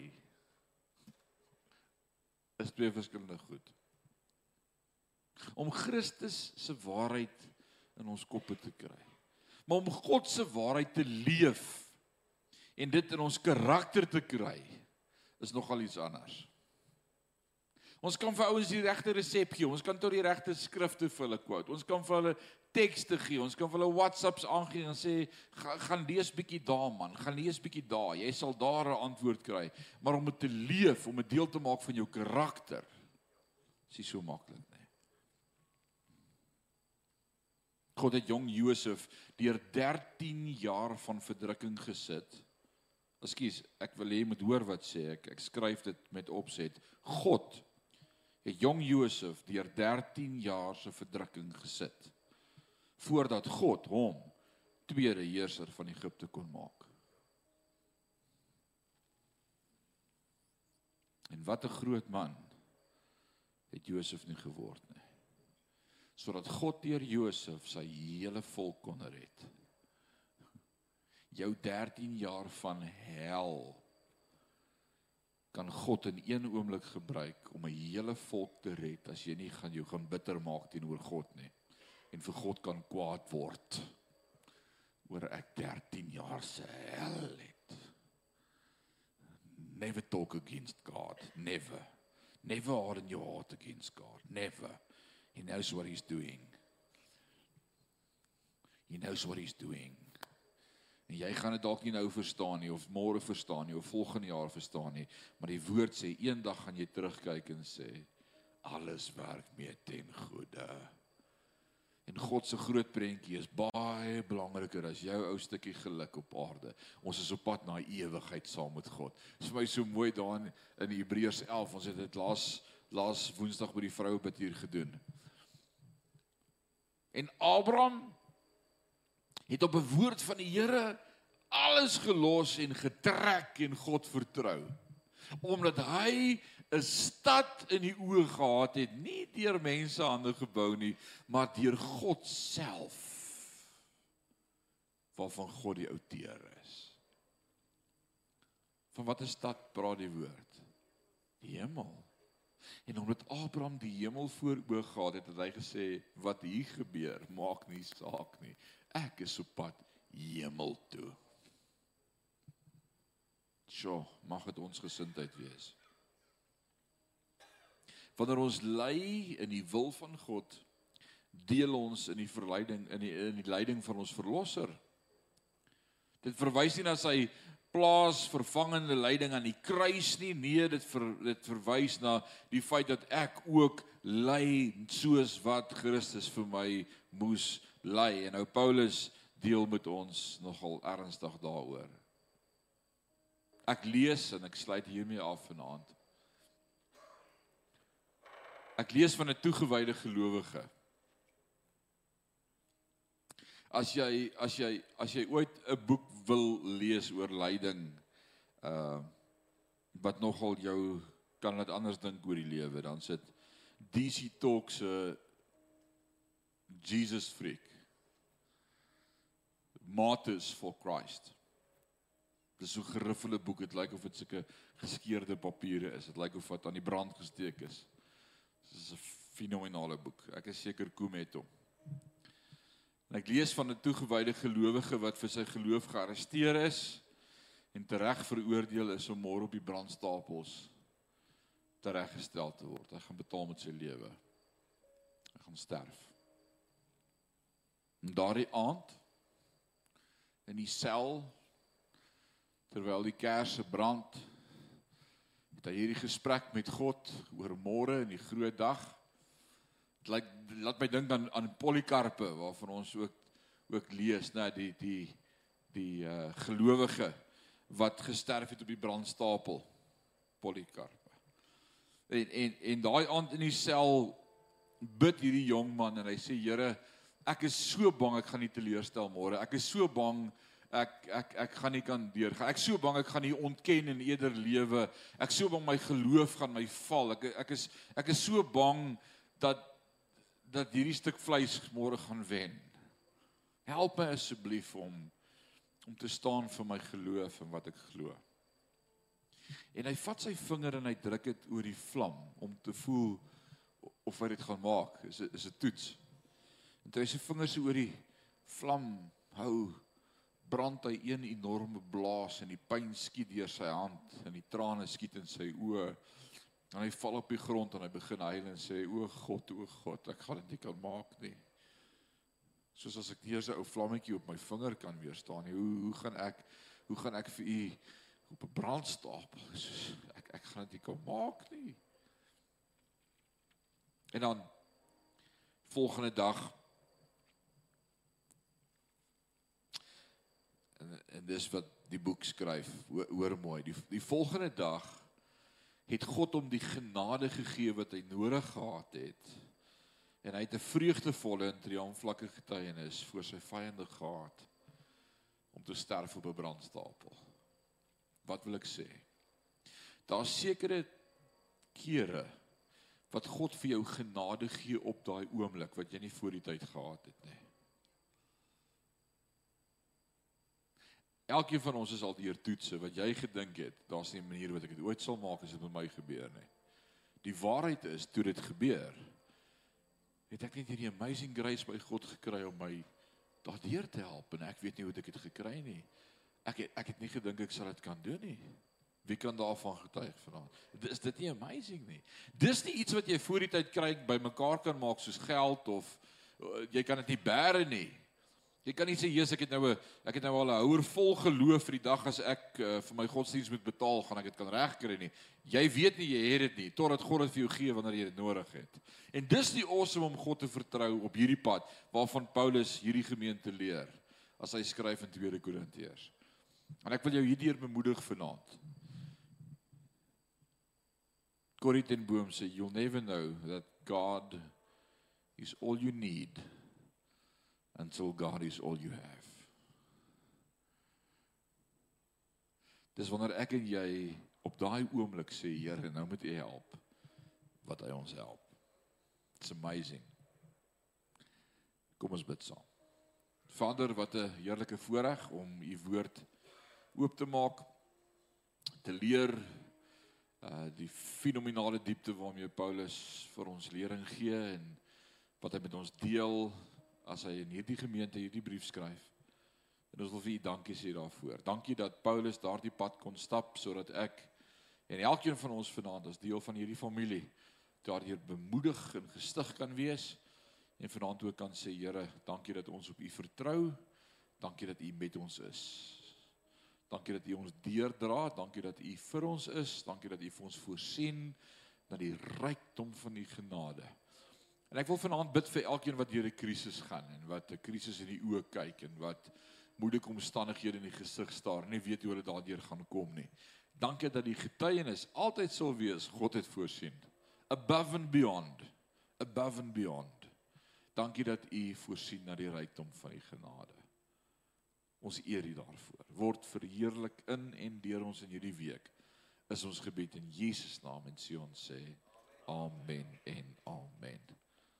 is twee verskillende goed. Om Christus se waarheid in ons koppe te kry. Maar om God se waarheid te leef en dit in ons karakter te kry is nogal iets anders. Ons kan vir ouens die regte resep gee. Ons kan tot die regte skrifte vir hulle quote. Ons kan vir hulle tekste gee. Ons kan vir hulle WhatsApps aangee en sê gaan, gaan lees bietjie daar man. Gaan lees bietjie daar. Jy sal daar 'n antwoord kry. Maar om dit te leef, om dit deel te maak van jou karakter, is nie so maklik nie. God het jong Josef deur 13 jaar van verdrukking gesit. Ekskuus, ek wil hê jy moet hoor wat sê ek. Ek skryf dit met opset. God het jong Josef deur 13 jaar se verdrukking gesit voordat God hom tweede heerser van Egipte kon maak. En wat 'n groot man het Josef nie geword nie. Sodat God deur Josef sy hele volk kon red. Jou 13 jaar van hel kan God in een oomblik gebruik om 'n hele volk te red as jy nie gaan jou gaan bitter maak teenoor God nie en vir God kan kwaad word oor ek 13 jaar se hel het. Never talk against God, never. Never harden your heart against God, never. He knows what he's doing. He knows what he's doing. En jy gaan dit dalk nie nou verstaan nie of môre verstaan nie of volgende jaar verstaan nie, maar die woord sê eendag gaan jy terugkyk en sê alles werk mee ten goeie. En God se groot prentjie is baie belangriker as jou ou stukkie geluk op aarde. Ons is op pad na ewigheid saam met God. Dit is vir my so mooi daar in, in Hebreërs 11. Ons het dit laas laas Woensdag by die vroue bid hier gedoen. En Abraham het op 'n woord van die Here alles gelos en getrek en God vertrou. Omdat hy 'n stad in die oë gehad het, nie deur mense hande gebou nie, maar deur God self. Waarvan God die outeur is. Van watter stad praat die woord? Die hemel. En omdat Abraham die hemel voor oë gehad het, het hy gesê wat hier gebeur, maak nie saak nie ek is op pad hemel toe. Sjoe, mag dit ons gesindheid wees. Wanneer ons lei in die wil van God, deel ons in die verleiding in die in die leiding van ons verlosser. Dit verwys nie na sy plaas vervangende lyding aan die kruis nie nee dit ver, dit verwys na die feit dat ek ook ly soos wat Christus vir my moes ly en nou Paulus deel met ons nogal ernstig daaroor. Ek lees en ek sluit hiermee af vanaand. Ek lees van 'n toegewyde gelowige. As jy as jy as jy ooit 'n boek wil lees oor lyding, uh wat nogal jou kan dit anders dink oor die lewe, dan sit DC Talk se Jesus freak. Martyrs for Christ. Dis so 'n geriffelde boek. Dit lyk of dit sulke geskeurde papiere is. Dit lyk of wat aan die brand gesteek is. Dis 'n fenominale boek. Ek is seker Koem het hom. En ek lees van 'n toegewyde gelowige wat vir sy geloof gearresteer is en tereg veroordeel is om môre op die brandstapels tereggestel te word. Hy gaan betaal met sy lewe. Hy gaan sterf. En daardie aand in die sel terwyl die kersse brand het hy hierdie gesprek met God oor môre en die groot dag. Dit lyk laat my dink aan aan Polycarpe waarvan ons ook ook lees, né, die die die uh gelowige wat gesterf het op die brandstapel Polycarp. En en en daai aand in die sel bid hierdie jong man en hy sê Here, ek is so bang ek gaan nie teleurstel môre. Ek is so bang ek ek ek gaan nie kan deurgaan. Ek so bang ek gaan nie ontken en eerder lewe. Ek so bang my geloof gaan my val. Ek ek is ek is so bang dat dat hierdie stuk vleis môre gaan wen. Help my asseblief om om te staan vir my geloof en wat ek glo. En hy vat sy vinger en hy druk dit oor die vlam om te voel of hy dit gaan maak. Is is 'n toets. En toe hy sy vingers oor die vlam hou, brand hy een enorme blaas en die pyn skiet deur sy hand en die trane skiet in sy oë. En hy val op die grond en hy begin huil en sê: "O God, o God, ek gaan dit nie kan maak nie." Soos as ek nie eers 'n ou vlammetjie op my vinger kan weerstaan nie. Hoe hoe gaan ek hoe gaan ek vir u op 'n brandstapel? Soos ek ek gaan dit nie kan maak nie. En dan volgende dag en, en dis wat die boek skryf. Hoor, hoor mooi. Die die volgende dag het God hom die genade gegee wat hy nodig gehad het. En hy het 'n vreugdevolle en triomflakke getuienis voor sy vyande gehad om te sterf op 'n brandstapel. Wat wil ek sê? Daar's sekere kere wat God vir jou genade gee op daai oomblik wat jy nie voor die tyd gehad het nie Elkeen van ons is al deur toetse wat jy gedink het, daar's nie 'n manier wat ek dit ooit sal maak as dit met my gebeur nie. Die waarheid is, toe dit gebeur, het ek net hierdie amazing grace by God gekry om my daardeur te help en ek weet nie hoe ek dit gekry nie. Ek het, ek het nie gedink ek sal dit kan doen nie. Wie kan daarvan getuig vanaand? Is dit nie amazing nie? Dis nie iets wat jy voor die tyd kry by mekaar kan maak soos geld of uh, jy kan dit nie bære nie. Jy kan nie sê Jesus ek het nou 'n ek het nou al 'n houer vol geloof vir die dag as ek uh, vir my godsdienst moet betaal gaan ek dit kan regkry nie. Jy weet nie jy het dit nie totdat God dit vir jou gee wanneer jy dit nodig het. En dis die awesome om God te vertrou op hierdie pad waarvan Paulus hierdie gemeente leer as hy skryf in 2 Korintiërs. En ek wil jou hierdeur bemoedig vanaand. Corrie ten Boom sê you'll never know that God is all you need until God is all you have. Dis wanneer ek en jy op daai oomblik sê Here, nou moet U help wat hy ons help. It's amazing. Kom ons bid saam. Vader, wat 'n heerlike voorreg om U woord oop te maak, te leer uh die fenominale diepte waarmee Paulus vir ons lering gee en wat hy met ons deel as hy in hierdie gemeente hierdie brief skryf. En ons wil vir u dankie sê daarvoor. Dankie dat Paulus daardie pad kon stap sodat ek en elkeen van ons vanaand as deel van hierdie familie daardeur bemoedig en gestig kan wees en vanaand ook kan sê Here, dankie dat ons op u vertrou. Dankie dat u met ons is. Dankie dat u ons deurdra, dankie dat u vir ons is, dankie dat u vir ons voorsien dat die rykdom van u genade En ek wil vanaand bid vir elkeen wat deur 'n krisis gaan en wat 'n krisis in die oë kyk en wat moeilike omstandighede in die gesig staar en nie weet hoe hulle daardeur gaan kom nie. Dankie dat die getuienis altyd sal wees God het voorsien. Above and beyond. Above and beyond. Dankie dat U voorsien na die rykdom van U genade. Ons eer U daarvoor. Word verheerlik in en deur ons in hierdie week. Is ons gebed in Jesus naam en sê ons sê amen en amen.